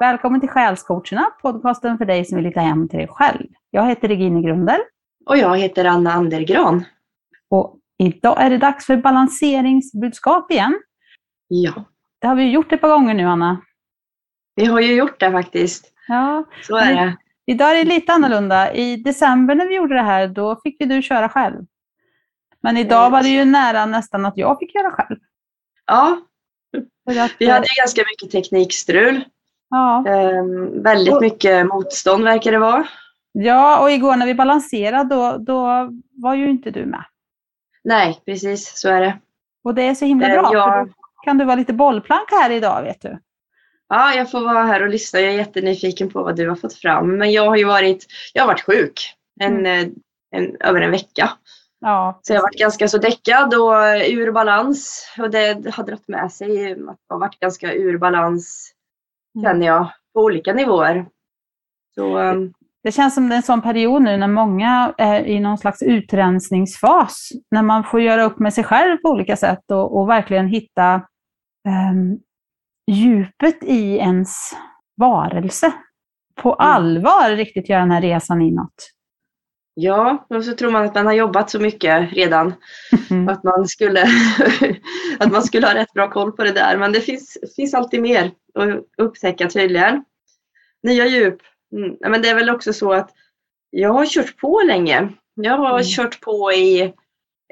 Välkommen till Själscoacherna, podcasten för dig som vill hitta hem till dig själv. Jag heter Regine Grundel. Och jag heter Anna Andergran. Och idag är det dags för balanseringsbudskap igen. Ja. Det har vi gjort ett par gånger nu, Anna. Vi har ju gjort det faktiskt. Ja. Så är det. Idag är det lite annorlunda. I december när vi gjorde det här, då fick ju du köra själv. Men idag var det ju nära nästan att jag fick göra själv. Ja, vi hade ganska mycket teknikstrul. Ja. Ehm, väldigt Och- mycket motstånd verkar det vara. ja, och igår när vi balanserade, då, då var ju inte du med. Nej, precis så är det. Och det är så himla Eh, bra, jag- för kan du vara lite bollplank här idag, vet du. Ja, jag får vara här och lyssna. Jag är jättenyfiken på vad du har fått fram. Men jag har ju varit, jag har varit sjuk en, eh, en, över en vecka. Ja, Så jag har varit ganska så däckad och ur balans. Och det har dragit med sig att jag har varit ganska ur balans, Mm. Känner jag, på olika nivåer. Så ehm, Det känns som det är en sån period nu när många är i någon slags utrensningsfas. När man får göra upp med sig själv på olika sätt och, och verkligen hitta ehm, djupet i ens varelse. På allvar riktigt göra den här resan inåt. Ja, och så tror man att man har jobbat så mycket redan. Mm. Att man skulle, att man skulle ha rätt bra koll på det där. Men det finns, finns alltid mer att upptäcka tydligen. Nya djup. Mm. Men det är väl också så att jag har kört på länge. Jag har Mm. kört på i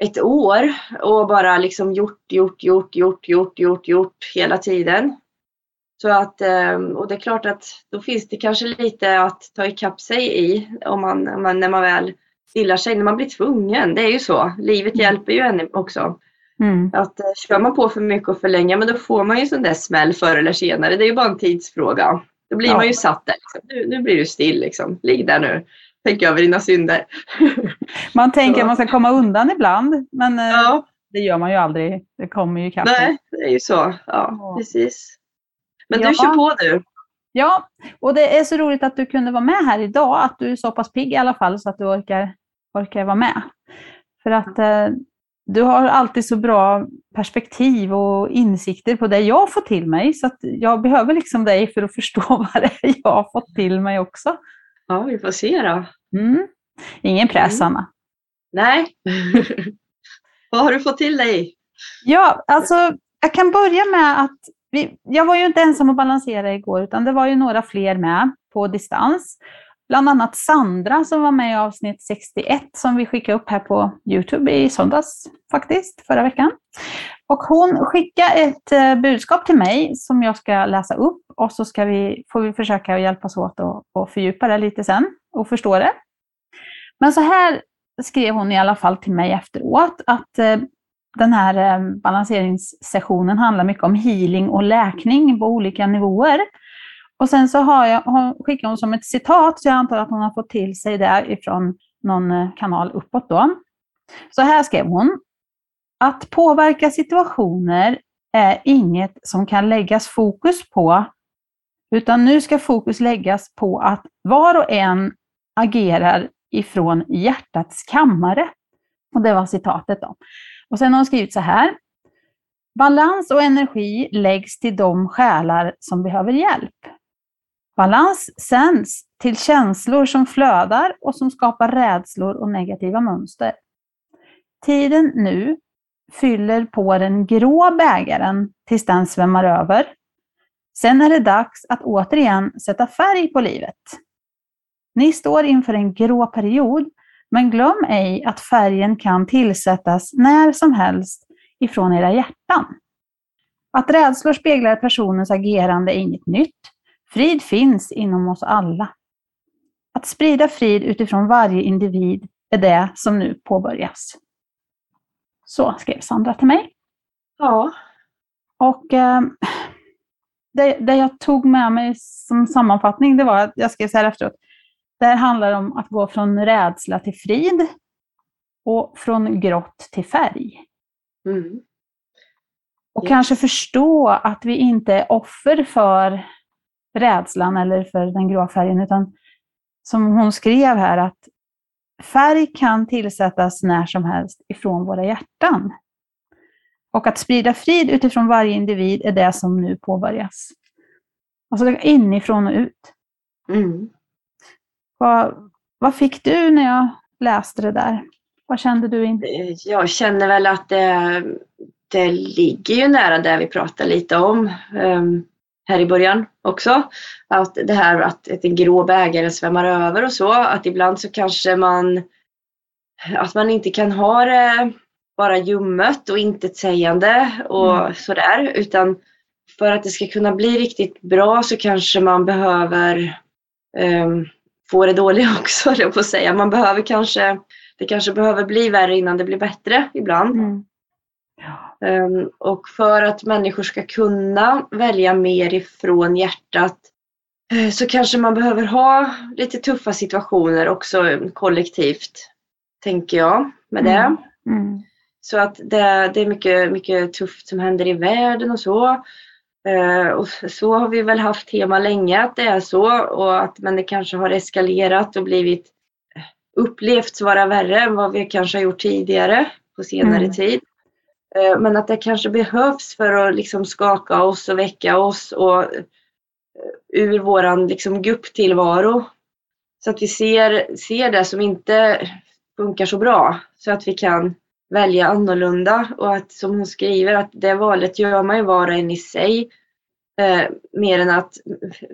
ett år och bara liksom gjort, gjort, gjort, gjort, gjort, gjort, gjort hela tiden. Så att, eh, och det är klart att då finns det kanske lite att ta ikapp sig i om man, om man, när man väl stillar sig, när man blir tvungen. Det är ju så. Livet Mm. hjälper ju en också. Mm. Att eh, kör man på för mycket och för länge, men då får man ju sån där smäll förr eller senare. Det är ju bara en tidsfråga. Då blir Ja. man ju satt där. Liksom. Nu, nu blir du still liksom. Ligg där nu. Tänk över dina synder. Man tänker att man ska komma undan ibland, men eh, Ja, det gör man ju aldrig. Det kommer ju ikapp. nej, det är ju så. Ja, Ja. precis. Men Ja. du kör på du. Ja, och det är så roligt att du kunde vara med här idag, att du är så pass pigg i alla fall så att du orkar, orkar vara med. För att eh, du har alltid så bra perspektiv och insikter på det jag får till mig, så jag behöver liksom dig för att förstå vad det är jag har fått till mig också. Ja, vi får se då. Mm. Ingen press, Mm. Anna. Nej. Vad har du fått till dig? Ja, alltså jag kan börja med att vi, jag var ju inte ensam att balansera igår, utan det var ju några fler med på distans. Bland annat Sandra som var med i avsnitt 61 som vi skickade upp här på Youtube i söndags faktiskt, förra veckan. Och hon skickade ett eh, budskap till mig som jag ska läsa upp och så ska vi, får vi försöka att hjälpas åt och, och fördjupa det lite sen och förstå det. Men så här skrev hon i alla fall till mig efteråt att eh, den här eh, balanseringssessionen handlar mycket om healing och läkning på olika nivåer. Och sen så har jag, hon, skickar hon som ett citat, så jag antar att hon har fått till sig det ifrån någon eh, kanal uppåt då. Så här skrev hon. Att påverka situationer är inget som kan läggas fokus på, utan nu ska fokus läggas på att var och en agerar ifrån hjärtats kammare. Och det var citatet då. Och sen har hon skrivit så här. Balans och energi läggs till de själar som behöver hjälp. Balans sänds till känslor som flödar och som skapar rädslor och negativa mönster. Tiden nu fyller på den grå bägaren tills den svämmar över. Sen är det dags att återigen sätta färg på livet. Ni står inför en grå period, men glöm ej att färgen kan tillsättas när som helst ifrån era hjärtan. Att rädslor speglar personens agerande är inget nytt. Frid finns inom oss alla. Att sprida frid utifrån varje individ är det som nu påbörjas. Så skrev Sandra till mig. Ja, Och eh, det, det jag tog med mig som sammanfattning, det var att jag skrev så här efteråt. Det här handlar om att gå från rädsla till frid och från grått till färg. mm. Och Ja. kanske förstå att vi inte är offer för rädslan eller för den grå färgen, utan som hon skrev här, att färg kan tillsättas när som helst ifrån våra hjärtan. Och att sprida frid utifrån varje individ är det som nu påbörjas. Alltså inifrån och ut. Mm. Vad, vad fick du när jag läste det där? Vad kände du? In? Jag känner väl att det, det ligger ju nära det vi pratade lite om um, här i början också. Att det här att, att en grå bägare svämmar över och så. Att ibland så kanske man att man inte kan ha det bara ljummet och intetsägande och mm. sådär. Utan för att det ska kunna bli riktigt bra så kanske man behöver um, få det dåliga också, jag på att säga. Man behöver kanske, det kanske behöver bli värre innan det blir bättre ibland. Mm. Um, och för att människor ska kunna välja mer ifrån hjärtat uh, så kanske man behöver ha lite tuffa situationer också kollektivt, tänker jag med det. Mm. Mm. Så att det, det är mycket, mycket tufft som händer i världen och så. Uh, och så har vi väl haft tema länge att det är så och att men det kanske har eskalerat och blivit upplevts vara värre än vad vi kanske har gjort tidigare på senare mm. tid. Eh, men att det kanske behövs för att liksom skaka oss och väcka oss och eh, ur våran liksom gupptillvaro. Så att vi ser, ser det som inte funkar så bra så att vi kan välja annorlunda och att som hon skriver att det valet gör man ju var och en i sig. Eh, mer än att,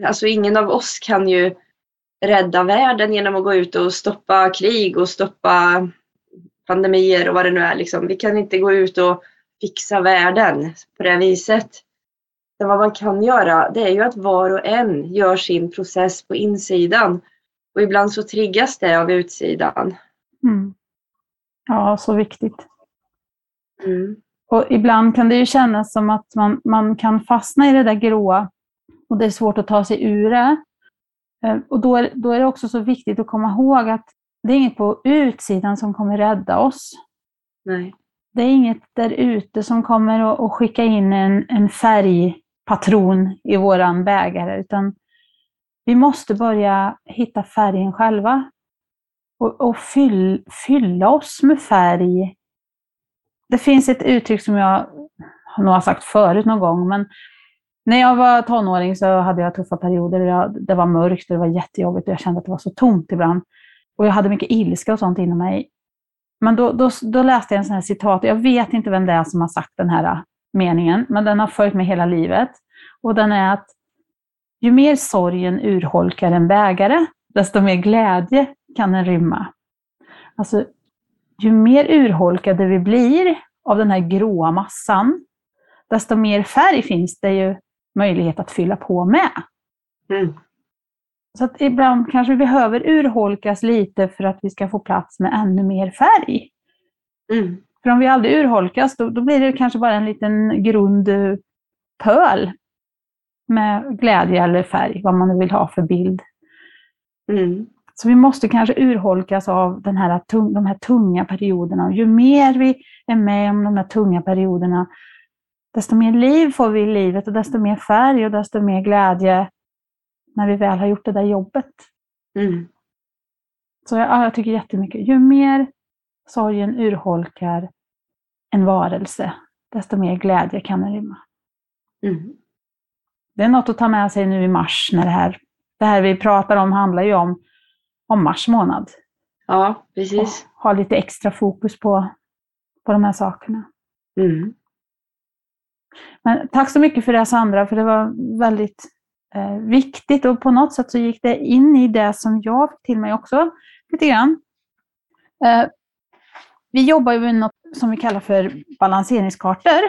alltså ingen av oss kan ju rädda världen genom att gå ut och stoppa krig och stoppa pandemier och vad det nu är. Liksom. Vi kan inte gå ut och fixa världen på det viset. Men vad man kan göra det är ju att var och en gör sin process på insidan. Och ibland så triggas det av utsidan. Mm. Ja, så viktigt. Mm. Och ibland kan det ju kännas som att man, man kan fastna i det där gråa och det är svårt att ta sig ur det. Eh, och då är, då är det också så viktigt att komma ihåg att det är inget på utsidan som kommer rädda oss. Nej. Det är inget där ute som kommer att, skicka in en, en färgpatron i våran bägare, utan vi måste börja hitta färgen själva och, och fyll, fylla oss med färg. Det finns ett uttryck som jag nog har sagt förut någon gång, men när jag var tonåring så hade jag tuffa perioder. Jag, det var mörkt och det var jättejobbigt och jag kände att det var så tomt ibland. Och jag hade mycket ilska och sånt inom mig. Men då, då, då läste jag en sån här citat, jag vet inte vem det är som har sagt den här äh, meningen, men den har följt mig hela livet. Och den är att ju mer sorgen urholkar en bägare, desto mer glädje kan den rymma. Alltså, ju mer urholkade vi blir av den här gråa massan, desto mer färg finns det ju möjlighet att fylla på med. Mm. Så att ibland kanske vi behöver urholkas lite för att vi ska få plats med ännu mer färg. Mm. För om vi aldrig urholkas, då, då, blir det kanske bara en liten grund pöl med glädje eller färg, vad man nu vill ha för bild. Mm. Så vi måste kanske urholkas av den här, de här tunga perioderna. Och ju mer vi är med om de här tunga perioderna, desto mer liv får vi i livet och desto mer färg och desto mer glädje när vi väl har gjort det där jobbet. Mm. Så jag, jag tycker jättemycket, ju mer sorgen urholkar en varelse, desto mer glädje kan den rymma. Mm. Det är något att ta med sig nu i mars när det här, det här vi pratar om handlar ju om om mars månad. Ja, precis. Och ha lite extra fokus på, på de här sakerna. Mm. Men tack så mycket för det Sandra, för det var väldigt Eh, viktigt och på något sätt så gick det in i det som jag fick till mig också lite grann. Eh, vi jobbar ju med något som vi kallar för balanseringskartor.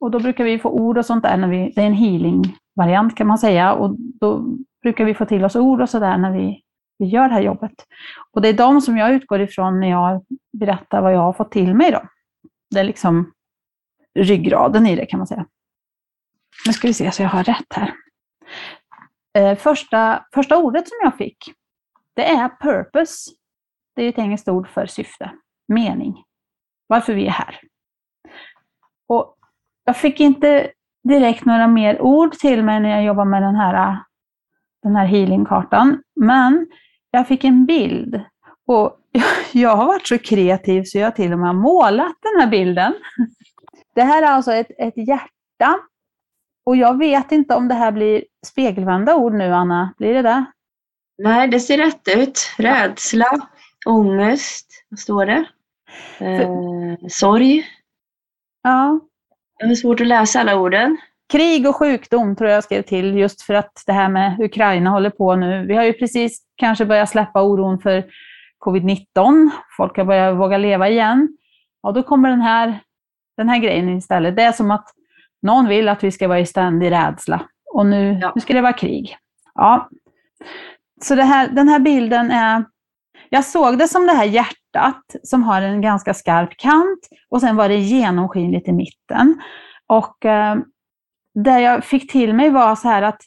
Och då brukar vi få ord och sånt där, när vi, det är en healing-variant kan man säga, och då brukar vi få till oss ord och sådär när vi vi gör det här jobbet. Och det är de som jag utgår ifrån när jag berättar vad jag har fått till mig. Då. Det är liksom ryggraden i det kan man säga. Nu ska vi se så jag har rätt här. Eh, första, första ordet som jag fick, det är purpose. Det är ett engelskt ord för syfte, mening, varför vi är här. Och jag fick inte direkt några mer ord till mig när jag jobbar med den här, den här healingkartan, men jag fick en bild. Och jag har varit så kreativ så jag till och med har målat den här bilden. Det här är alltså ett, ett hjärta och jag vet inte om det här blir spegelvända ord nu, Anna. Blir det det? Nej, det ser rätt ut. Rädsla, ångest, vad står det? Eh, sorg. Ja. Det är svårt att läsa alla orden. Krig och sjukdom tror jag skrev till, just för att det här med Ukraina håller på nu. Vi har ju precis kanske börjat släppa oron för covid-19. Folk har börjat våga leva igen. Och då kommer den här, den här grejen istället. Det är som att någon vill att vi ska vara i ständig rädsla. Och nu, Ja. nu ska det vara krig. Ja. Så här, den här bilden är... Jag såg det som det här hjärtat som har en ganska skarp kant och sen var det genomskinligt i mitten. Och eh, det jag fick till mig var så här att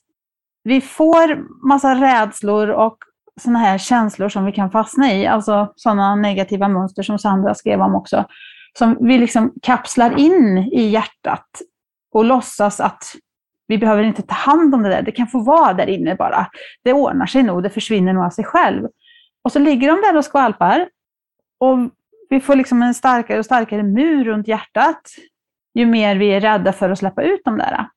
vi får massa rädslor och sådana här känslor som vi kan fastna i, alltså sådana negativa mönster som Sandra skrev om också, som vi liksom kapslar in i hjärtat och låtsas att vi behöver inte ta hand om det där, det kan få vara där inne bara. Det ordnar sig nog, det försvinner nog av sig själv. Och så ligger de där och skvalpar och vi får liksom en starkare och starkare mur runt hjärtat ju mer vi är rädda för att släppa ut dem där.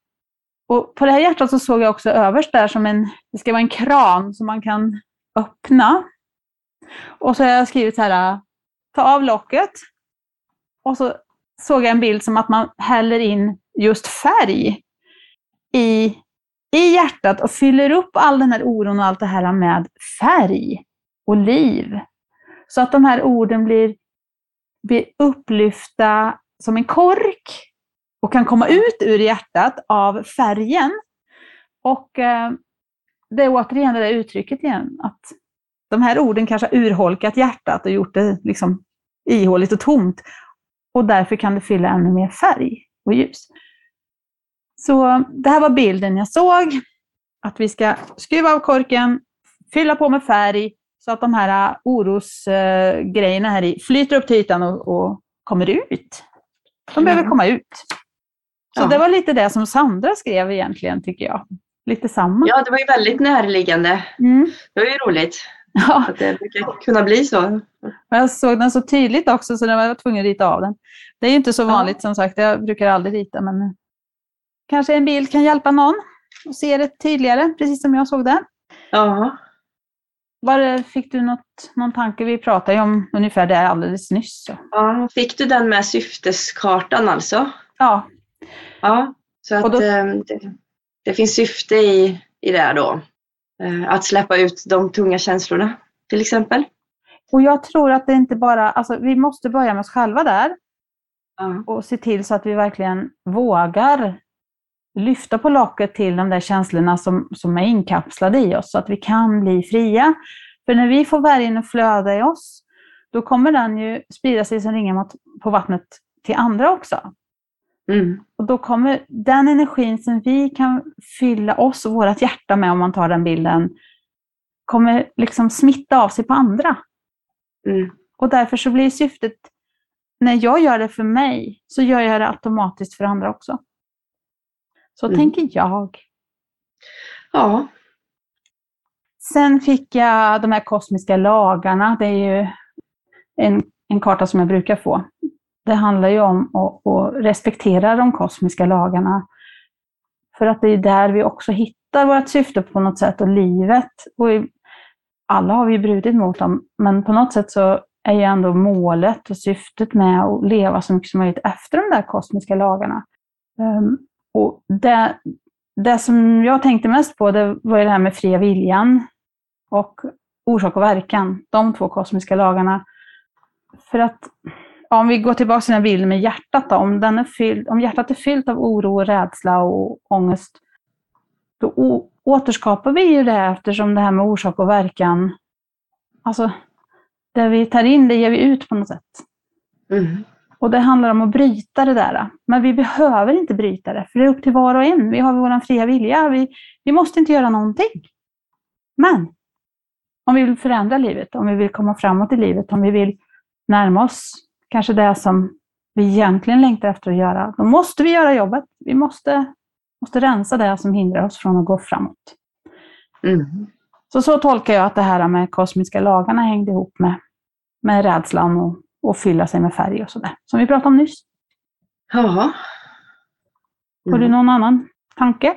Och på det här hjärtat så såg jag också överst där som en, det ska vara en kran som man kan öppna. Och så har jag skrivit så här, ta av locket. Och så såg jag en bild som att man häller in just färg i, i hjärtat och fyller upp all den här oron och allt det här med färg och liv. Så att de här orden blir, blir upplyfta som en kork och kan komma ut ur hjärtat av färgen. Och eh, det är återigen det där uttrycket igen, att de här orden kanske har urholkat hjärtat och gjort det liksom ihåligt och tomt. Och därför kan det fylla ännu mer färg och ljus. Så det här var bilden jag såg. Att vi ska skruva av korken, fylla på med färg så att de här orosgrejerna här i flyter upp till ytan och, och kommer ut. De behöver Mm. komma ut. Så Ja. det var lite det som Sandra skrev egentligen, tycker jag. Lite samma. Ja, det var ju väldigt närliggande. Mm. Det var ju roligt Ja, att det brukar kunna bli så. men jag såg den så tydligt också så jag var tvungen att rita av den. Det är ju inte så vanligt som sagt, jag brukar aldrig rita men kanske en bild kan hjälpa någon att se det tydligare, precis som jag såg det. Ja. Var, fick du något, någon tanke? Vi pratade ju om ungefär det alldeles nyss. Så. ja. Fick du den med syfteskartan alltså? Ja, Ja. Så att då- eh, det, det finns syfte i, i det då. Eh, Att släppa ut de tunga känslorna till exempel. och jag tror att det inte bara, alltså vi måste börja med oss själva där Ja. och se till så att vi verkligen vågar lyfta på locket till de där känslorna som, som är inkapslade i oss, så att vi kan bli fria. För när vi får värjen att flöda i oss, då kommer den ju sprida sig som ringar mot, på vattnet till andra också. Mm. Och då kommer den energin som vi kan fylla oss och vårt hjärta med, om man tar den bilden, kommer liksom smitta av sig på andra. Mm. Och därför så blir syftet, när jag gör det för mig, så gör jag det automatiskt för andra också. Så Mm. tänker jag. Ja. Sen fick jag de här kosmiska lagarna. Det är ju en, en karta som jag brukar få. Det handlar ju om att, att respektera de kosmiska lagarna. För att det är där vi också hittar vårt syfte på något sätt och livet. Och alla har vi ju brutit mot dem, men på något sätt så är ju ändå målet och syftet med att leva så mycket som möjligt efter de där kosmiska lagarna. Ehm, och det, det som jag tänkte mest på det var ju det här med fria viljan och orsak och verkan, de två kosmiska lagarna. För att om vi går tillbaka till den här bilden med hjärtat, då, om, den är fylld, om hjärtat är fyllt av oro, rädsla och ångest, då återskapar vi ju det eftersom det här med orsak och verkan, alltså det vi tar in, det ger vi ut på något sätt. Mm. Och det handlar om att bryta det där. Men vi behöver inte bryta det, för det är upp till var och en. Vi har vår fria vilja. Vi, vi måste inte göra någonting. Men om vi vill förändra livet, om vi vill komma framåt i livet, om vi vill närma oss kanske det som vi egentligen längtar efter att göra, då måste vi göra jobbet. Vi måste, måste rensa det som hindrar oss från att gå framåt. Mm. Så så tolkar jag att det här med kosmiska lagarna hängde ihop med, med rädslan och, och fylla sig med färg och sådär, som vi pratade om nyss. Ja. Har du Mm. någon annan tanke?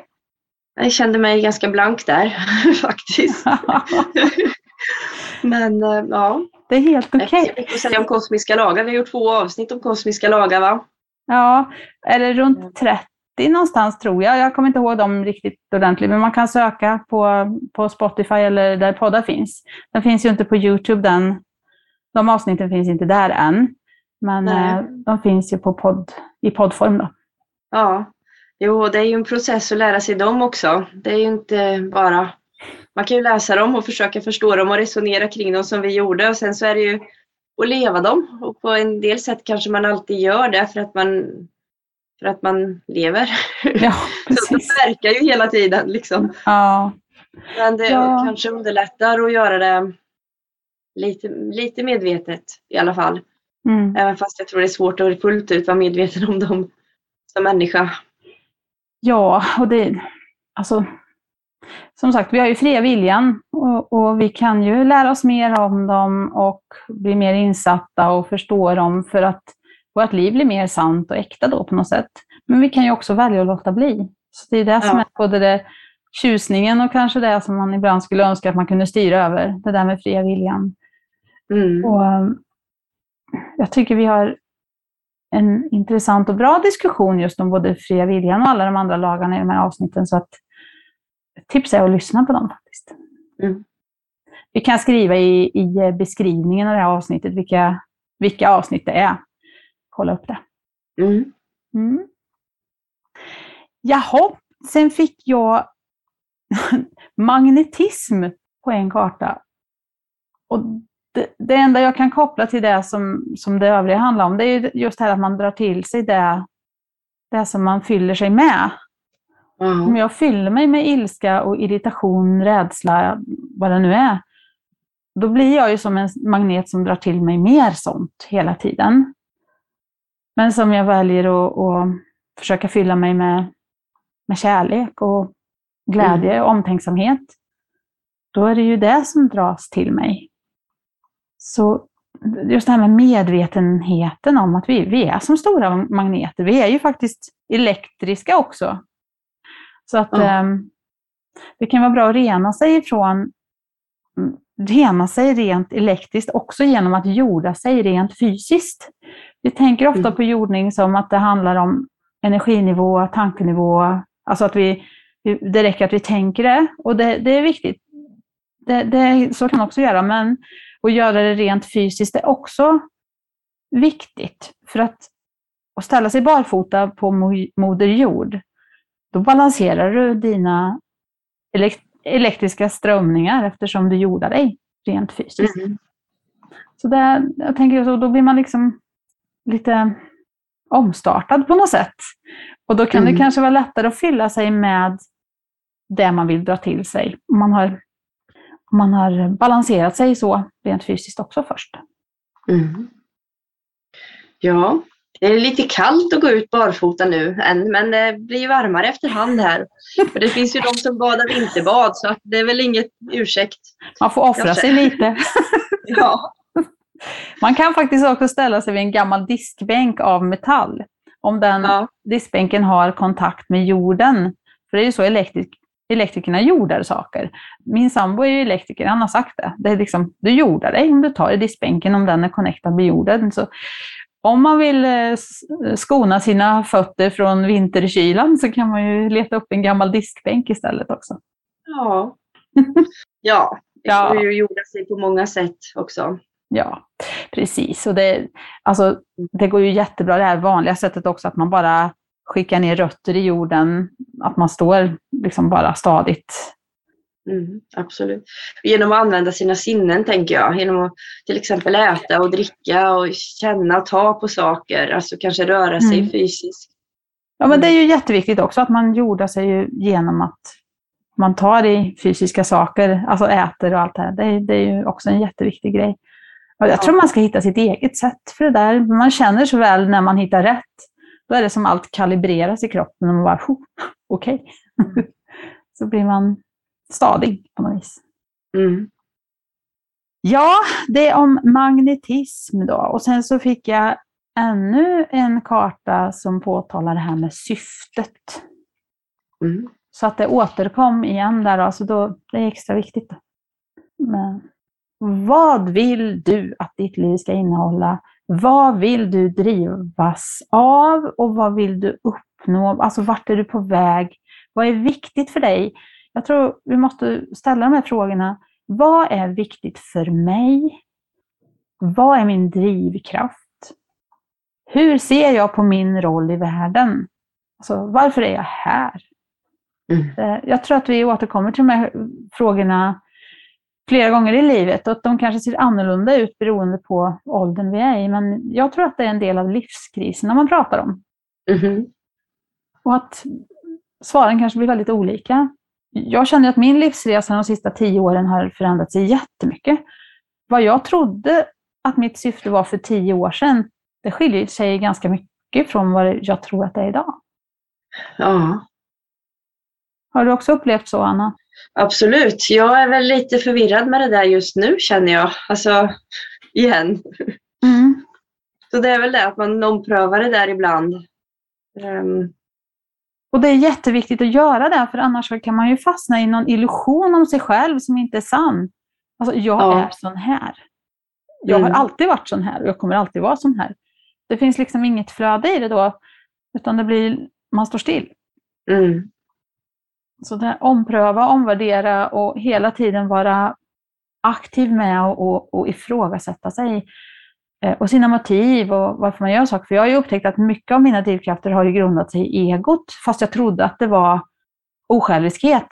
Jag kände mig ganska blank där faktiskt. Men eh, ja. Det är helt okej. Okay. Jag om kosmiska lagar. Vi har gjort två avsnitt om kosmiska lagar va? Ja, eller runt 30 någonstans tror jag. Jag kommer inte ihåg dem riktigt ordentligt, men man kan söka på, på Spotify eller där poddar finns. Den finns ju inte på Youtube, den, de avsnitten finns inte där än. Men eh, de finns ju på podd, i poddform. Då. Ja, jo, det är ju en process att lära sig dem också. Det är ju inte bara... Man kan ju läsa dem och försöka förstå dem och resonera kring dem som vi gjorde. Och sen så är det ju att leva dem. Och på en del sätt kanske man alltid gör det för att man, för att man lever. Ja, precis. det verkar ju hela tiden liksom. Ja. Men det ja. kanske underlättar att göra det lite, lite medvetet i alla fall. Mm. Även fast jag tror det är svårt att fullt ut vara medveten om dem som människa. Ja, och det, alltså, som sagt, vi har ju fria viljan och, och, vi kan ju lära oss mer om dem och bli mer insatta och förstå dem för att vårt liv blir mer sant och äkta då på något sätt. Men vi kan ju också välja att låta bli. Så det är det som ja. är både det tjusningen och kanske det som man ibland skulle önska att man kunde styra över, det där med fria viljan. Mm. Och, jag tycker vi har en intressant och bra diskussion just om både fria viljan och alla de andra lagarna i de här avsnitten. Så att tips är att lyssna på dem faktiskt. Mm. Vi kan skriva i, i beskrivningen av det här avsnittet vilka, vilka avsnitt det är. Kolla upp det. Mm. Mm. Jaha, sen fick jag magnetism på en karta. Och det, det, enda jag kan koppla till det som, som det övriga handlar om, det är just det här att man drar till sig det, det som man fyller sig med. Mm. Om jag fyller mig med ilska och irritation, rädsla, vad det nu är, då blir jag ju som en magnet som drar till mig mer sånt hela tiden. Men som jag väljer att, att försöka fylla mig med, med kärlek och glädje mm. och omtänksamhet, då är det ju det som dras till mig. Så just det här med medvetenheten om att vi, vi är som stora magneter. Vi är ju faktiskt elektriska också. Så att mm. eh, det kan vara bra att rena sig ifrån mm, rena sig rent elektriskt också genom att jorda sig rent fysiskt. Vi tänker ofta mm. på jordning som att det handlar om energinivå, tankenivå, alltså att vi, det räcker att vi tänker det och det, det är viktigt. Det, det, så kan man också göra, men att göra det rent fysiskt är också viktigt. För att, att ställa sig barfota på Moder Jord, då balanserar du dina elektriska strömningar eftersom du jordar dig rent fysiskt. Mm. Så det, jag tänker så, då blir man liksom lite omstartad på något sätt. Och då kan mm. det kanske vara lättare att fylla sig med det man vill dra till sig. Om man har man har balanserat sig så rent fysiskt också först. Mm. Ja, det är lite kallt att gå ut barfota nu än, men det blir varmare efterhand här. Och det finns ju de som badar vinterbad så det är väl inget ursäkt. Man får offra sig lite. ja. Man kan faktiskt också ställa sig vid en gammal diskbänk av metall. Om den ja. diskbänken har kontakt med jorden. För det är ju så elektrik elektrikerna jordar saker. Min sambo är ju elektriker, han har sagt det. det är liksom, du jordar dig om du tar i diskbänken om den är connectad med jorden. Så om man vill eh, skona sina fötter från vinterkylan så kan man ju leta upp en gammal diskbänk istället också. Ja, ja det får ju jorda sig på många sätt också. Ja, precis. Och det, alltså, det går ju jättebra det här vanliga sättet också, att man bara skicka ner rötter i jorden, att man står liksom bara stadigt. Mm, absolut. Genom att använda sina sinnen tänker jag. Genom att till exempel äta och dricka och känna och ta på saker. Alltså kanske röra sig mm. fysiskt. Ja men det är ju jätteviktigt också att man jordar sig genom att man tar i fysiska saker, alltså äter och allt det här. Det är, det är ju också en jätteviktig grej. Och jag tror man ska hitta sitt eget sätt för det där. Man känner så väl när man hittar rätt. Då är det som allt kalibreras i kroppen och man bara, okej. Okay. så blir man stadig på något vis. Mm. Ja, det är om magnetism då. Och sen så fick jag ännu en karta som påtalar det här med syftet. Mm. Så att det återkom igen där, alltså då, det är extra viktigt. Men, vad vill du att ditt liv ska innehålla? Vad vill du drivas av och vad vill du uppnå? Alltså vart är du på väg? Vad är viktigt för dig? Jag tror vi måste ställa de här frågorna. Vad är viktigt för mig? Vad är min drivkraft? Hur ser jag på min roll i världen? Alltså, varför är jag här? Mm. Eh, Jag tror att vi återkommer till de här frågorna flera gånger i livet och att de kanske ser annorlunda ut beroende på åldern vi är i. Men jag tror att det är en del av livskriserna man pratar om. Mhm. Och att svaren kanske blir väldigt olika. Jag känner att min livsresa de sista tio åren har förändrats jättemycket. Vad jag trodde att mitt syfte var för tio år sedan, det skiljer sig ganska mycket från vad jag tror att det är idag. Ja, Har du också upplevt så, Anna? absolut. Jag är väl lite förvirrad med det där just nu känner jag. Alltså, igen. Mm. Så det är väl det att man omprövar det där ibland. Ehm, Och det är jätteviktigt att göra det, för annars kan man ju fastna i någon illusion om sig själv som inte är sann. Alltså, jag Ja. är sån här. Jag har Mm. alltid varit sån här och jag kommer alltid vara sån här. Det finns liksom inget flöde i det då, utan det blir, man står still. mm, Så det här, ompröva, omvärdera och hela tiden vara aktiv med och, och, och ifrågasätta sig och sina motiv och varför man gör saker. För jag har ju upptäckt att mycket av mina drivkrafter har ju grundat sig i egot. Fast jag trodde att det var osjälviskhet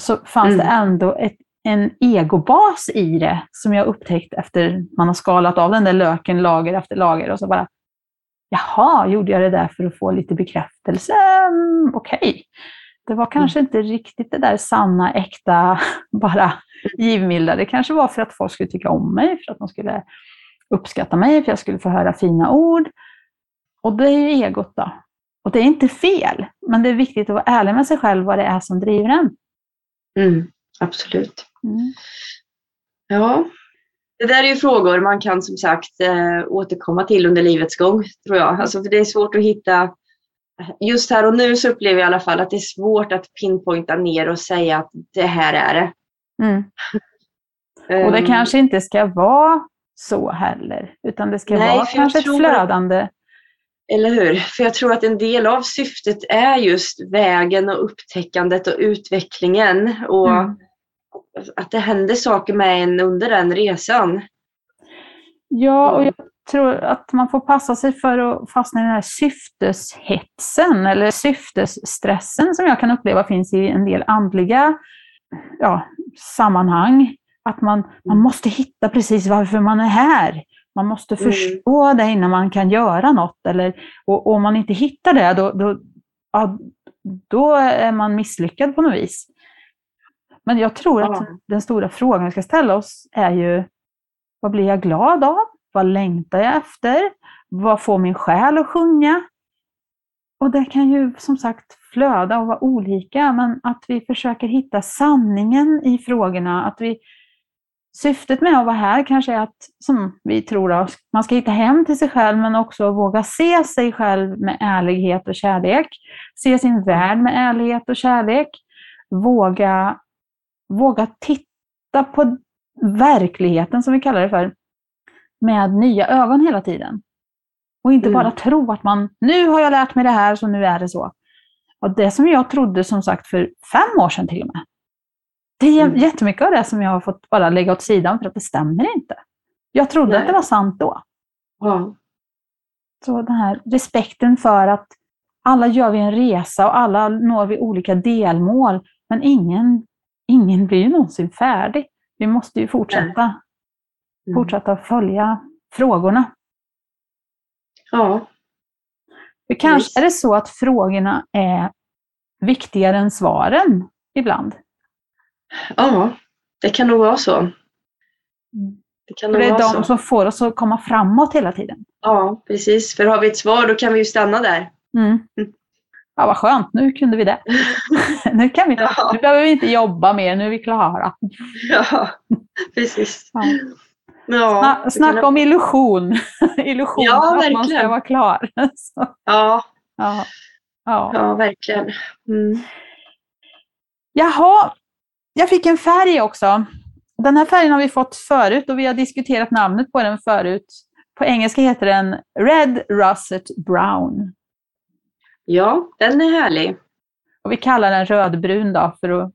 så fanns Mm. det ändå ett, en egobas i det som jag upptäckt efter man har skalat av den där löken lager efter lager och så bara Jaha, gjorde jag det där för att få lite bekräftelse? Mm, Okej. Det var kanske inte riktigt det där sanna, äkta, bara givmilda. Det kanske var för att folk skulle tycka om mig, för att de skulle uppskatta mig, för jag skulle få höra fina ord. Och det är ju egot då. Och det är inte fel, men det är viktigt att vara ärlig med sig själv vad det är som driver en. mm, absolut. Mm. Ja, det där är ju frågor man kan som sagt eh, återkomma till under livets gång, tror jag. Alltså, för det är svårt att hitta... Just här och nu så upplever jag i alla fall att det är svårt att pinpointa ner och säga att det här är det. Mm. Och det Ehm, kanske inte ska vara så heller, utan det ska Nej, vara kanske ett flödande. Eller hur? För jag tror att en del av syftet är just vägen och upptäckandet och utvecklingen. Och Mm. att det händer saker med en under den resan. Ja, och jag tror att man får passa sig för att fastna i den här syfteshetsen eller syftesstressen som jag kan uppleva finns i en del andliga ja, sammanhang. Att man, man måste hitta precis varför man är här. Man måste Mm. förstå det innan man kan göra något. Eller, och, och om man inte hittar det, då, då, ja, då är man misslyckad på något vis. Men jag tror att Ja. den stora frågan vi ska ställa oss är ju, vad blir jag glad av? Vad längtar jag efter? Vad får min själ att sjunga? Och det kan ju som sagt flöda och vara olika, men att vi försöker hitta sanningen i frågorna. Att vi, syftet med att vara här kanske är att, som vi tror, att man ska hitta hem till sig själv, men också våga se sig själv med ärlighet och kärlek. Se sin värld med ärlighet och kärlek. Våga, våga titta på verkligheten, som vi kallar det för, med nya ögon hela tiden. Och inte Mm. bara tro att man, nu har jag lärt mig det här så nu är det så. Och det som jag trodde som sagt för fem år sedan till och med. Det är Mm. jättemycket av det som jag har fått bara lägga åt sidan för att det stämmer inte. Jag trodde Nej. att det var sant då. Ja. Så den här respekten för att alla gör vi en resa och alla når vi olika delmål. Men ingen, ingen blir ju någonsin färdig. Vi måste ju fortsätta, Mm. fortsätta följa frågorna. Ja. För kanske Visst. är det så att frågorna är viktigare än svaren ibland. Ja, det kan nog vara så. Det kan nog det är vara de så. som får oss att komma framåt hela tiden. Ja, precis. För har vi ett svar då kan vi ju stanna där. Mm. Mm. Ja, vad skönt, nu kunde vi det. nu, kan vi, Ja. nu behöver vi inte jobba mer, nu är vi klara. Ja, precis. Ja. Ja, Sna- Snacka kan- om illusion. illusion Ja, att man ska verkligen. vara klar. Ja, ja. Ja. ja, verkligen. Mm. Jaha, jag fick en färg också. Den här färgen har vi fått förut och vi har diskuterat namnet på den förut. På engelska heter den Red Russet Brown. Ja, den är härlig. Och vi kallar den rödbrun då för att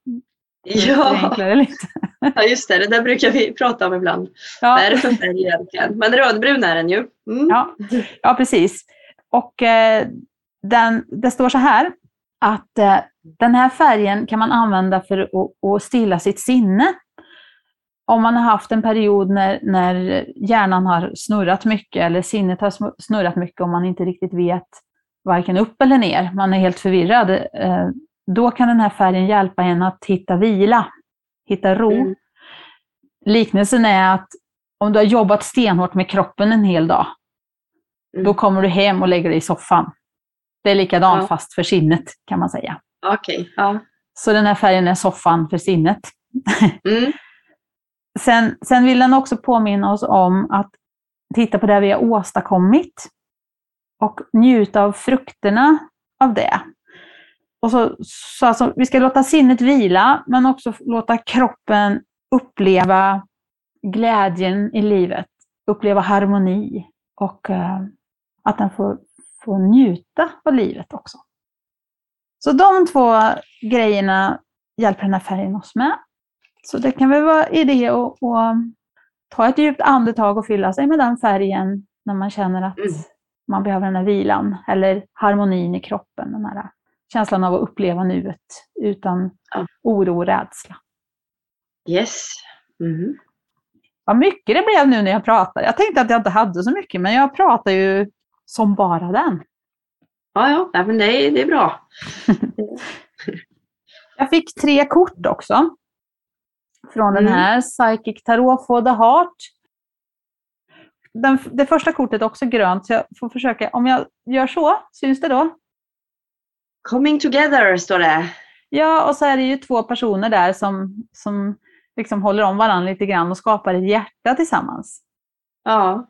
Ja. det lite. ja, just det. Det där brukar vi prata om ibland. Ja. Vad är det för färg egentligen? Men rödbrun är den ju. Mm. Ja, ja precis. Och eh, den, det står så här att eh, den här färgen kan man använda för att, att stilla sitt sinne. Om man har haft en period när, när hjärnan har snurrat mycket eller sinnet har snurrat mycket och man inte riktigt vet varken upp eller ner, man är helt förvirrad, eh, då kan den här färgen hjälpa en att hitta vila, hitta ro. Mm. Liknelsen är att om du har jobbat stenhårt med kroppen en hel dag, Mm. då kommer du hem och lägger dig i soffan. Det är likadant Ja. fast för sinnet kan man säga. Okej. Ja. Så den här färgen är soffan för sinnet. Mm. Sen, sen vill den också påminna oss om att titta på det vi har åstadkommit och njuta av frukterna av det. Och så, så alltså, vi ska låta sinnet vila, men också låta kroppen uppleva glädjen i livet, uppleva harmoni och eh, att den får, får njuta av livet också. Så de två grejerna hjälper den här färgen oss med. Så det kan väl vara idé att, att ta ett djupt andetag och fylla sig med den färgen när man känner att Mm. man behöver den här vilan eller harmonin i kroppen. Den här känslan av att uppleva nuet utan Ja. oro och rädsla. Yes. Mm. Vad mycket det blev nu när jag pratar. Jag tänkte att jag inte hade så mycket, men jag pratar ju som bara den. Ja, ja. men det, är, det är bra. Jag fick tre kort också. Från den Mm. här Psychic Tarot for the Heart. Den, det första kortet är också grönt, så jag får försöka. Om jag gör så, syns det då? Coming together står det. Ja, och så är det ju två personer där som, som liksom håller om varandra lite grann och skapar ett hjärta tillsammans. Ja.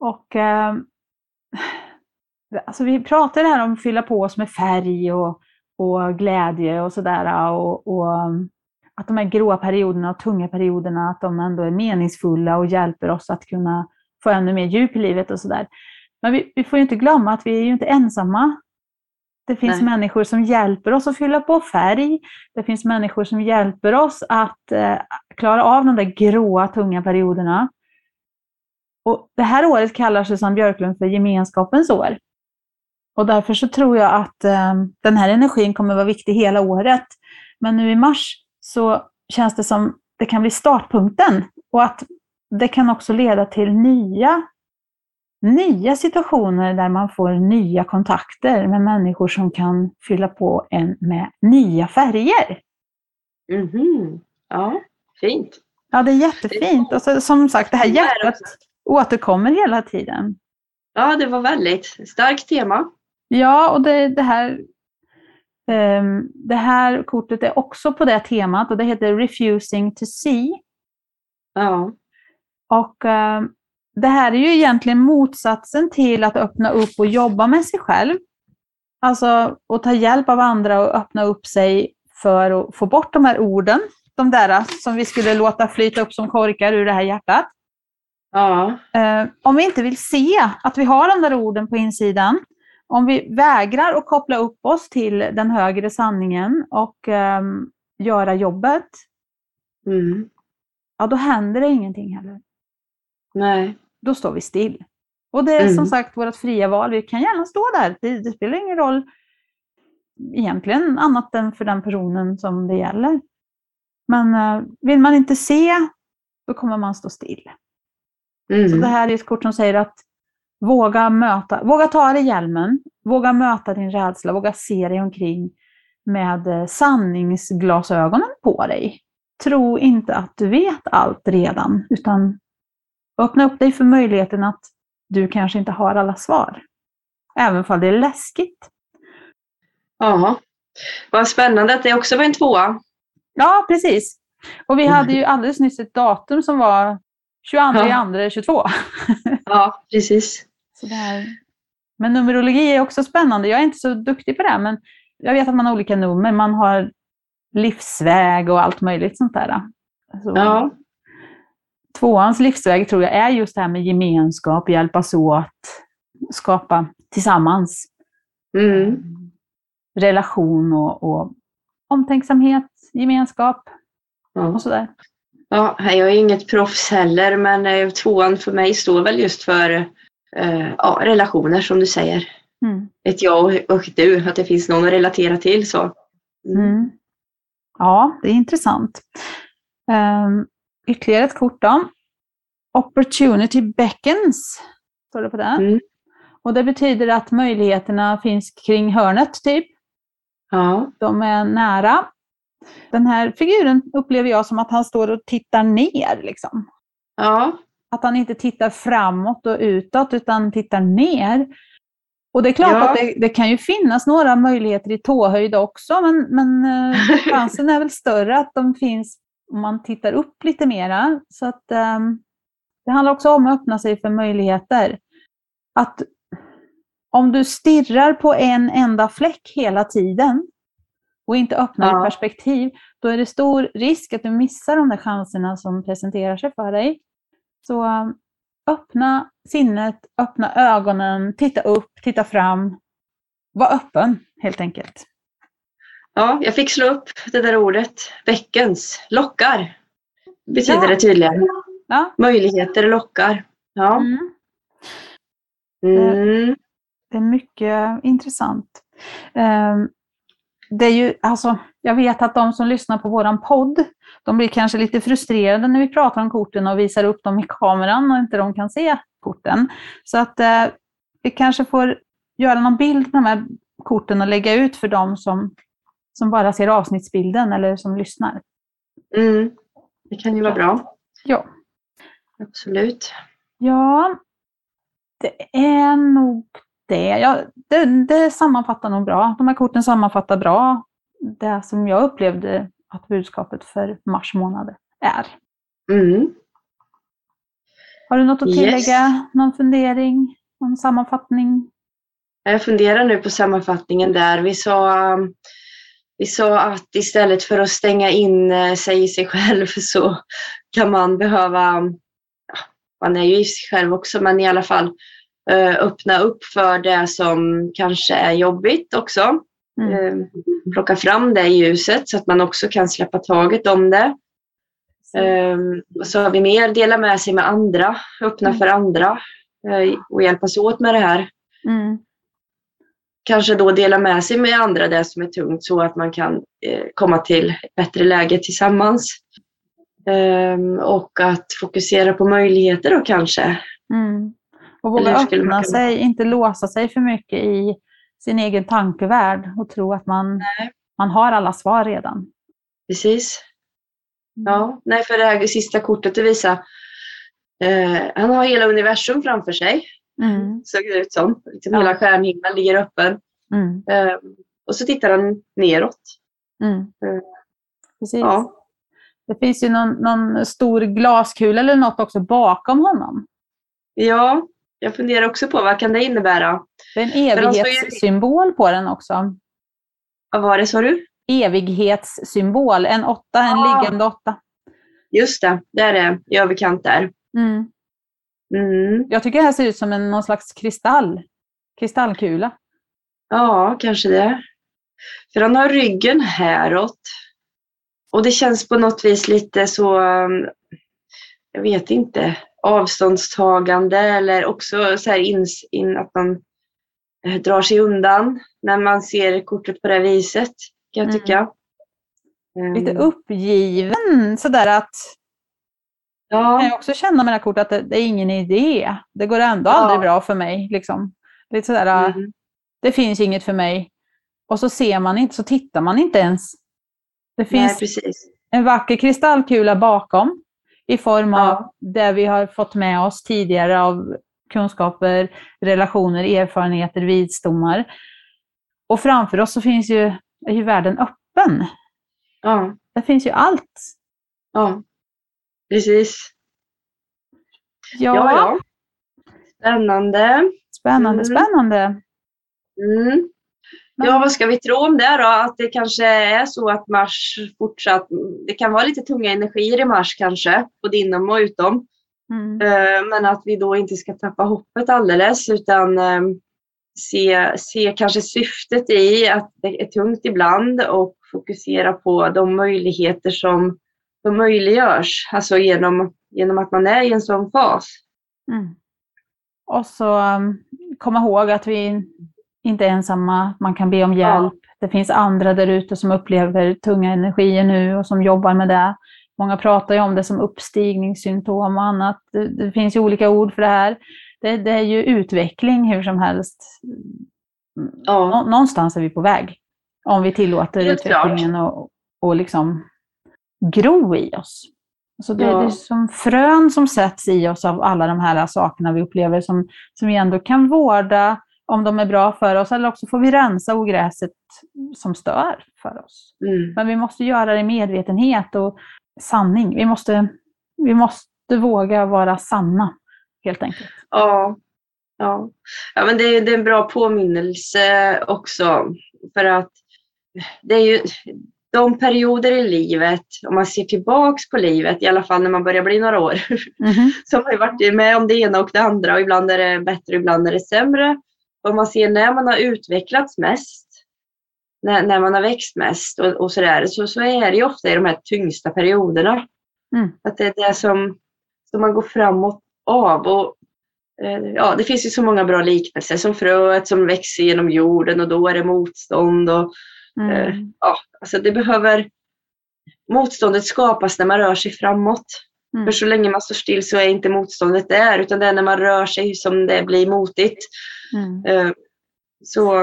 Och eh, alltså vi pratar här om att fylla på oss med färg och, och glädje och sådär. Och, och att de här gråa perioderna och tunga perioderna, att de ändå är meningsfulla och hjälper oss att kunna få ännu mer djup i livet och sådär. Men vi, vi får ju inte glömma att vi är ju inte ensamma. Det finns Nej. människor som hjälper oss att fylla på färg. Det finns människor som hjälper oss att eh, klara av de där gråa, tunga perioderna. Och det här året kallar Susanne Björklund för gemenskapens år. Och därför så tror jag att eh, den här energin kommer vara viktig hela året. Men nu i mars så känns det som det kan bli startpunkten och att det kan också leda till nya, nya situationer där man får nya kontakter med människor som kan fylla på en med nya färger. Mhm. Ja, fint. Ja, det är jättefint. Och så, som sagt, det här hjärtat återkommer hela tiden. Ja, det var väldigt starkt tema. Ja, och det, det, här, ehm, det här kortet är också på det temat och det heter Refusing to see. Ja. Och ehm, det här är ju egentligen motsatsen till att öppna upp och jobba med sig själv. Alltså att ta hjälp av andra och öppna upp sig för att få bort de här orden. De där som vi skulle låta flyta upp som korkar ur det här hjärtat. Ja. Eh, om vi inte vill se att vi har de där orden på insidan, om vi vägrar att koppla upp oss till den högre sanningen och ehm, göra jobbet, Mm. ja då händer det ingenting heller. Nej. Då står vi still. Och det är Mm. som sagt vårt fria val. Vi kan gärna stå där. Det, det spelar ingen roll egentligen annat än för den personen som det gäller. Men eh, vill man inte se, då kommer man stå still. Så Mm. det här är ett kort som säger att våga möta, våga ta dig hjälmen, våga möta din rädsla, våga se dig omkring med eh, sanningsglasögonen på dig. Tro inte att du vet allt redan, utan öppna upp dig för möjligheten att du kanske inte har alla svar. Även om det är läskigt. Ja. Vad spännande att det också var en tvåa. Ja, precis. Och vi hade ju alldeles nyss ett datum som var 22 ja. 22. Ja, precis. Så det här. Men numerologi är också spännande. Jag är inte så duktig på det, men jag vet att man har olika nummer. Man har livsväg och allt möjligt sånt där. Så, Ja. Tvåans livsväg tror jag är just det här med gemenskap, hjälpas åt, skapa tillsammans Mm. relation och, och omtänksamhet, gemenskap Ja. och sådär. Ja, jag är inget proffs heller, men eh, tvåan för mig står väl just för eh, ja, relationer som du säger. Mm. Ett jag och- ett du, att det finns någon att relatera till. Så. Mm. Mm. Ja, det är intressant. Um, ytterligare ett kort då. Opportunity beckons, står det på det. Mm. Och det betyder att möjligheterna finns kring hörnet, typ. Ja, De är nära. Den här figuren upplever jag som att han står och tittar ner. Liksom. ja, Att han inte tittar framåt och utåt, utan tittar ner. Och det är klart Ja. att det, det kan ju finnas några möjligheter i tåhöjd också, men, men eh, chansen är väl större att de finns om man tittar upp lite mera. Så att, ehm, det handlar också om att öppna sig för möjligheter. Att om du stirrar på en enda fläck hela tiden och inte öppnar Ja. ditt perspektiv, då är det stor risk att du missar de där chanserna som presenterar sig för dig. Så um, öppna sinnet, öppna ögonen, titta upp, titta fram. Var öppen, helt enkelt. ja, jag fick slå upp det där ordet. Bäckens, lockar. Betyder Ja. det tydligen. Ja. Möjligheter lockar. Ja. Mm. Mm. Det är mycket intressant. Ehm, Det är ju, alltså, jag vet att de som lyssnar på våran podd, de blir kanske lite frustrerade när vi pratar om korten och visar upp dem i kameran och inte de kan se korten. Så att eh, vi kanske får göra någon bild på de här korten och lägga ut för dem som, som bara ser avsnittsbilden eller som lyssnar. Mm. Det kan ju vara bra. Ja. Absolut. Ja, det är nog det. Ja, det, det sammanfattar nog bra. De här korten sammanfattar bra det som jag upplevde att budskapet för mars månad är. Mm. Har du något att Yes. tillägga? Någon fundering? Någon sammanfattning? Jag funderar nu på sammanfattningen där. Vi sa, vi sa att istället för att stänga in eh, sig i sig själv så kan man behöva, man är ju i sig själv också, men i alla fall öppna upp för det som kanske är jobbigt också. Mm. Eh, Plocka fram det ljuset så att man också kan släppa taget om det. Och så har vi mer, dela med sig med andra, öppna Mm. för andra eh, och hjälpas åt med det här. Mm. Kanske då dela med sig med andra det som är tungt så att man kan eh, komma till ett bättre läge tillsammans. Ehm, och att fokusera på möjligheter då kanske. Mm. Och våga öppna kunna- sig, inte låsa sig för mycket i sin egen tankevärld och tro att man, man har alla svar redan. Precis. Ja, nej för det här sista kortet det visar eh, han har hela universum framför sig. Mm. Såg det ut som. Liksom Ja. Hela stjärnhimlen ligger öppen. Mm. Ehm, och så tittar han neråt. Mm. Mm. Precis. Ja. Det finns ju någon, någon stor glaskula eller något också bakom honom. ja, jag funderar också på vad kan det innebära? Det är en evighetssymbol på den också. Vad var det sa du? Evighetssymbol, en åtta, en Ah. liggande åtta. Just det, där är i överkant där. Mm. Mm. Jag tycker det här ser ut som en, någon slags kristall. Kristallkula. Ja, kanske det. För han har ryggen häråt. Och det känns på något vis lite så, um, jag vet inte, avståndstagande eller också så här ins, in, att man eh, drar sig undan när man ser kortet på det viset, kan jag Mm. tycka. Lite uppgiven, sådär att kan Ja, jag också känna med det här kortet att det, det är ingen idé. Det går ändå Ja. aldrig bra för mig. Liksom. Lite sådär, mm. det finns inget för mig. Och så ser man inte, så tittar man inte ens. Det Nej, finns precis. en vacker kristallkula bakom i form av Ja. det vi har fått med oss tidigare av kunskaper, relationer, erfarenheter, visdomar. Och framför oss så finns ju, är ju världen öppen. Ja, Det finns ju allt. ja. Precis. Ja, Ja, ja. Spännande. spännande, Mm. spännande. Mm. Ja, vad ska vi tro om det då? Att det kanske är så att Mars fortsatt, det kan vara lite tunga energier i Mars kanske, både inom och utom. Mm. Eh, men att vi då inte ska tappa hoppet alldeles utan ehm, se, se kanske syftet i att det är tungt ibland och fokusera på de möjligheter som de möjliggörs, alltså genom, genom att man är i en sån fas. Mm. Och så um, komma ihåg att vi inte ensamma, man kan be om hjälp. Ja. Det finns andra där ute som upplever tunga energier nu och som jobbar med det. Många pratar ju om det som uppstigningssymptom och annat. Det, det finns ju olika ord för det här. Det, det, är ju utveckling hur som helst. Ja. Någonstans är vi på väg. Om vi tillåter Helt utvecklingen och, och liksom gro i oss. Så det, ja. det, är som frön som sätts i oss av alla de här sakerna vi upplever som, som vi ändå kan vårda om de är bra för oss, eller också får vi rensa ogräset som stör för oss. Mm. Men vi måste göra det i medvetenhet och sanning. Vi måste, vi måste våga vara sanna, helt enkelt. Ja, ja. ja men det, är, det är en bra påminnelse också. För att det är ju de perioder i livet, om man ser tillbaks på livet, i alla fall när man börjar bli några år, mm -hmm. så har varit med om det ena och det andra och ibland är det bättre, ibland är det sämre. Och man ser när man har utvecklats mest, när, när man har växt mest och, och sådär, så, så är det ju ofta i de här tyngsta perioderna. Mm. Att det är det som, som man går framåt av. Och, eh, ja, det finns ju så många bra liknelser, som fröet som växer genom jorden och då är det motstånd. Och, mm. eh, ja, alltså det behöver, motståndet skapas när man rör sig framåt. Mm. För så länge man står still så är inte motståndet där, utan det är när man rör sig som det blir motigt. Mm. Eh, så,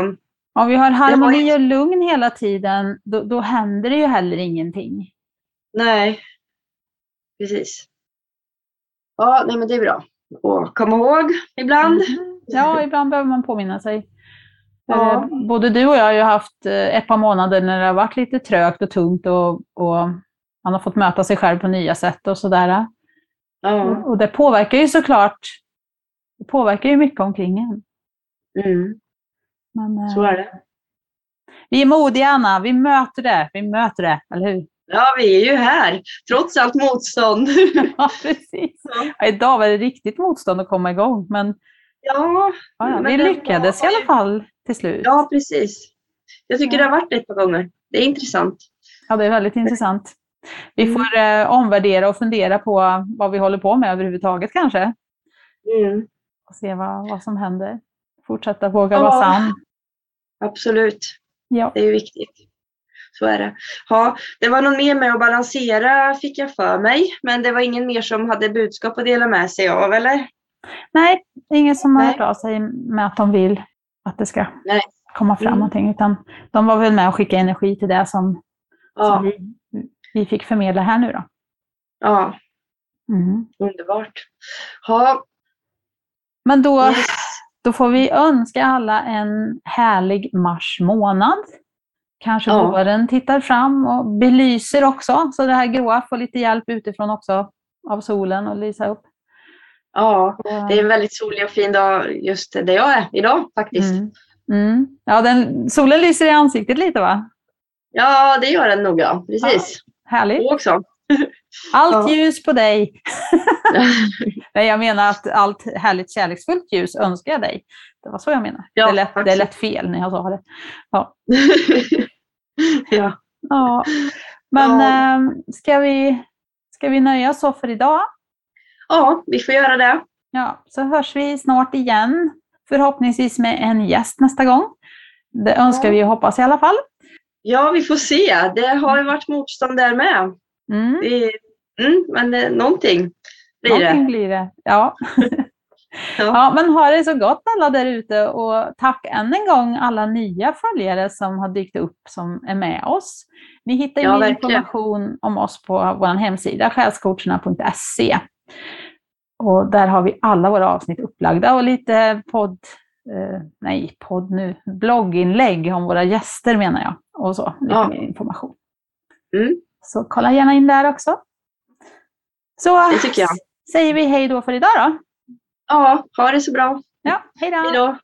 Om vi har harmoni och lugn hela tiden, då, då händer det ju heller ingenting. Nej, precis. Ja, nej men det är bra att komma ihåg ibland. Mm. Ja, ibland behöver man påminna sig. Ja. Eh, både du och jag har ju haft eh, ett par månader när det har varit lite trögt och tungt och, och man har fått möta sig själv på nya sätt och sådär. Ja. Och det påverkar ju såklart det påverkar ju mycket omkring en. Mm. Men, Så är det. Vi är modiga, Anna. Vi möter det. Vi möter det, eller hur? Ja, vi är ju här, trots allt motstånd. ja, precis. Ja, idag var det riktigt motstånd att komma igång, men, ja, ja, ja vi lyckades var... i alla fall till slut. Ja, precis. Jag tycker det har varit ett par gånger. Det är intressant. Ja, det är väldigt intressant. Vi mm. får eh, omvärdera och fundera på vad vi håller på med överhuvudtaget kanske. Mm. Och se vad, vad som händer fortsätta våga ja, vara sann. Absolut. Ja. Det är viktigt. Så är det. Ja, det var någon mer med att balansera fick jag för mig, men det var ingen mer som hade budskap att dela med sig av, eller? Nej, ingen som har hört av sig med att de vill att det ska Nej. komma fram mm. någonting, utan de var väl med och skickade energi till det som, ja. som vi, vi fick förmedla här nu då. Ja, mm. underbart. Ja. Men då, yes. Då får vi önska alla en härlig mars månad. Kanske ja. våren tittar fram och belyser också, så det här gråa får lite hjälp utifrån också av solen och lysa upp. Ja, det är en väldigt solig och fin dag just där jag är idag faktiskt. Mm. Mm. Ja, den, solen lyser i ansiktet lite va? Ja, det gör den nog ja, precis. Ja, härligt. Och också. Allt ljus på dig. Nej, jag menar att allt härligt kärleksfullt ljus önskar jag dig. Det var så jag menar. Ja, det, lät, det lät fel när jag sa det. Ja. ja. ja. Men ja. Äh, ska, vi, ska vi nöja oss så för idag? Ja, vi får göra det. Ja, så hörs vi snart igen. Förhoppningsvis med en gäst nästa gång. Det önskar ja. vi och hoppas i alla fall. Ja, vi får se. Det har ju varit motstånd där med. Mm. Det, mm, men det, någonting blir någonting det. blir det, ja. ja. ja. Men ha det så gott alla där ute och tack än en gång alla nya följare som har dykt upp som är med oss. Ni hittar ja, information om oss på vår hemsida själscoacherna.se. Och där har vi alla våra avsnitt upplagda och lite podd, eh, nej podd nu, blogginlägg om våra gäster menar jag. Och så, lite ja. mer information. Mm. Så kolla gärna in där också. Så säger vi hej då för idag då. Ja, ha det så bra. Ja. Hej då.